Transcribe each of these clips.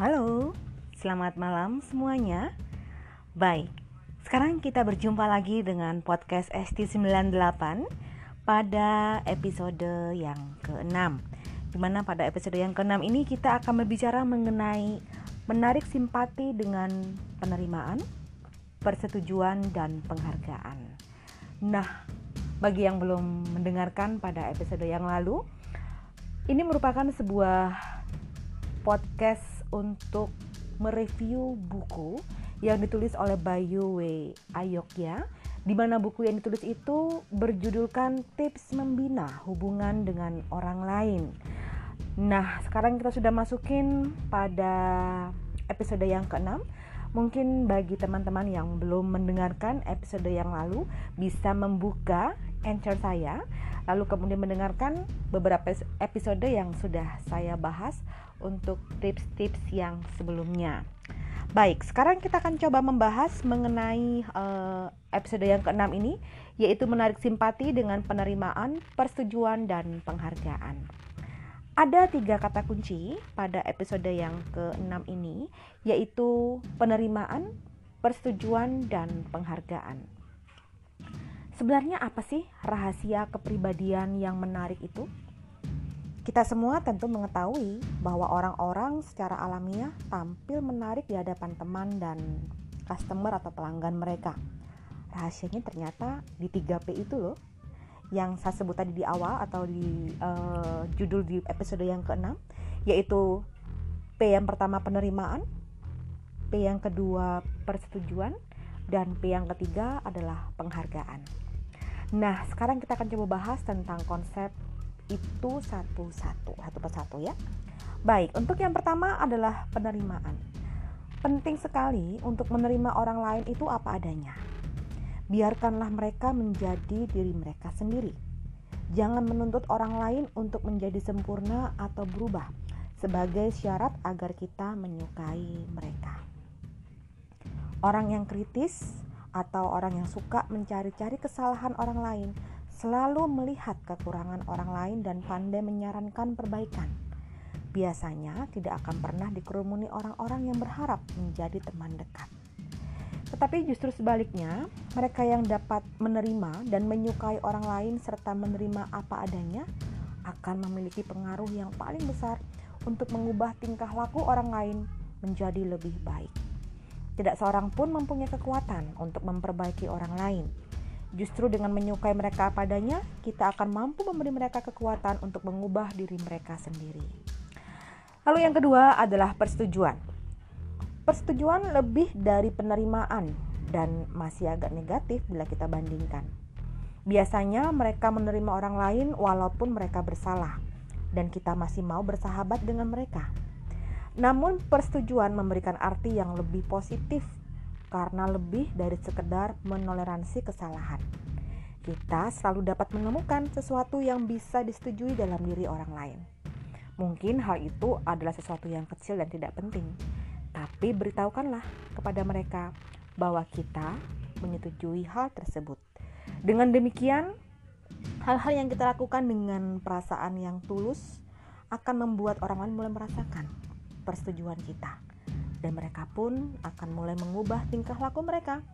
Halo, selamat malam semuanya. Baik, sekarang kita berjumpa lagi dengan podcast ST98 pada episode yang ke-6 Di mana pada episode yang ke-6 ini kita akan berbicara mengenai menarik simpati dengan penerimaan, persetujuan, dan penghargaan Nah, bagi yang belum mendengarkan pada episode yang lalu Ini merupakan sebuah podcast untuk mereview buku yang ditulis oleh Bayu W. Ayokya di mana buku yang ditulis itu berjudulkan Tips Membina Hubungan dengan Orang Lain. Nah, sekarang kita sudah masukin pada episode yang keenam. Mungkin bagi teman-teman yang belum mendengarkan episode yang lalu bisa membuka Anchor saya lalu kemudian mendengarkan beberapa episode yang sudah saya bahas untuk tips-tips yang sebelumnya. Baik, sekarang kita akan coba membahas mengenai uh, episode yang keenam ini, yaitu menarik simpati dengan penerimaan, persetujuan, dan penghargaan. Ada tiga kata kunci pada episode yang keenam ini, yaitu penerimaan, persetujuan, dan penghargaan. Sebenarnya apa sih rahasia kepribadian yang menarik itu? Kita semua tentu mengetahui bahwa orang-orang secara alamiah tampil menarik di hadapan teman dan customer atau pelanggan mereka. Rahasianya ternyata di 3P itu loh yang saya sebut tadi di awal atau di uh, judul di episode yang ke-6 yaitu P yang pertama penerimaan, P yang kedua persetujuan, dan P yang ketiga adalah penghargaan. Nah, sekarang kita akan coba bahas tentang konsep itu satu-satu, satu persatu ya. Baik, untuk yang pertama adalah penerimaan. Penting sekali untuk menerima orang lain itu apa adanya. Biarkanlah mereka menjadi diri mereka sendiri. Jangan menuntut orang lain untuk menjadi sempurna atau berubah sebagai syarat agar kita menyukai mereka. Orang yang kritis atau orang yang suka mencari-cari kesalahan orang lain selalu melihat kekurangan orang lain dan pandai menyarankan perbaikan. Biasanya tidak akan pernah dikerumuni orang-orang yang berharap menjadi teman dekat. Tetapi justru sebaliknya, mereka yang dapat menerima dan menyukai orang lain serta menerima apa adanya akan memiliki pengaruh yang paling besar untuk mengubah tingkah laku orang lain menjadi lebih baik. Tidak seorang pun mempunyai kekuatan untuk memperbaiki orang lain Justru dengan menyukai mereka padanya, kita akan mampu memberi mereka kekuatan untuk mengubah diri mereka sendiri. Lalu yang kedua adalah persetujuan. Persetujuan lebih dari penerimaan dan masih agak negatif bila kita bandingkan. Biasanya mereka menerima orang lain walaupun mereka bersalah dan kita masih mau bersahabat dengan mereka. Namun persetujuan memberikan arti yang lebih positif karena lebih dari sekedar menoleransi kesalahan. Kita selalu dapat menemukan sesuatu yang bisa disetujui dalam diri orang lain. Mungkin hal itu adalah sesuatu yang kecil dan tidak penting, tapi beritahukanlah kepada mereka bahwa kita menyetujui hal tersebut. Dengan demikian, hal-hal yang kita lakukan dengan perasaan yang tulus akan membuat orang lain mulai merasakan persetujuan kita dan mereka pun akan mulai mengubah tingkah laku mereka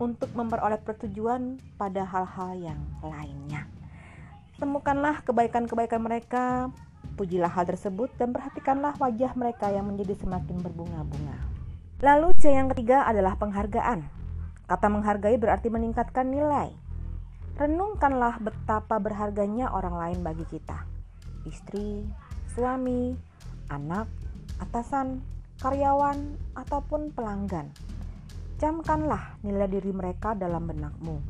untuk memperoleh pertujuan pada hal-hal yang lainnya. Temukanlah kebaikan-kebaikan mereka, pujilah hal tersebut dan perhatikanlah wajah mereka yang menjadi semakin berbunga-bunga. Lalu C yang ketiga adalah penghargaan. Kata menghargai berarti meningkatkan nilai. Renungkanlah betapa berharganya orang lain bagi kita. Istri, suami, anak, atasan, karyawan, ataupun pelanggan. Camkanlah nilai diri mereka dalam benakmu.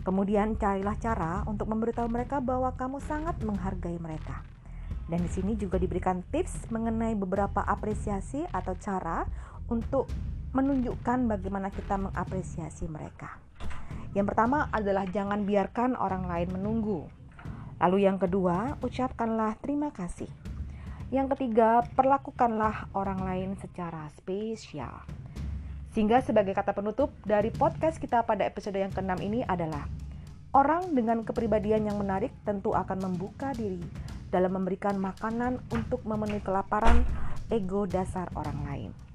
Kemudian carilah cara untuk memberitahu mereka bahwa kamu sangat menghargai mereka. Dan di sini juga diberikan tips mengenai beberapa apresiasi atau cara untuk menunjukkan bagaimana kita mengapresiasi mereka. Yang pertama adalah jangan biarkan orang lain menunggu. Lalu yang kedua, ucapkanlah terima kasih. Yang ketiga, perlakukanlah orang lain secara spesial. Sehingga sebagai kata penutup dari podcast kita pada episode yang keenam ini adalah Orang dengan kepribadian yang menarik tentu akan membuka diri dalam memberikan makanan untuk memenuhi kelaparan ego dasar orang lain.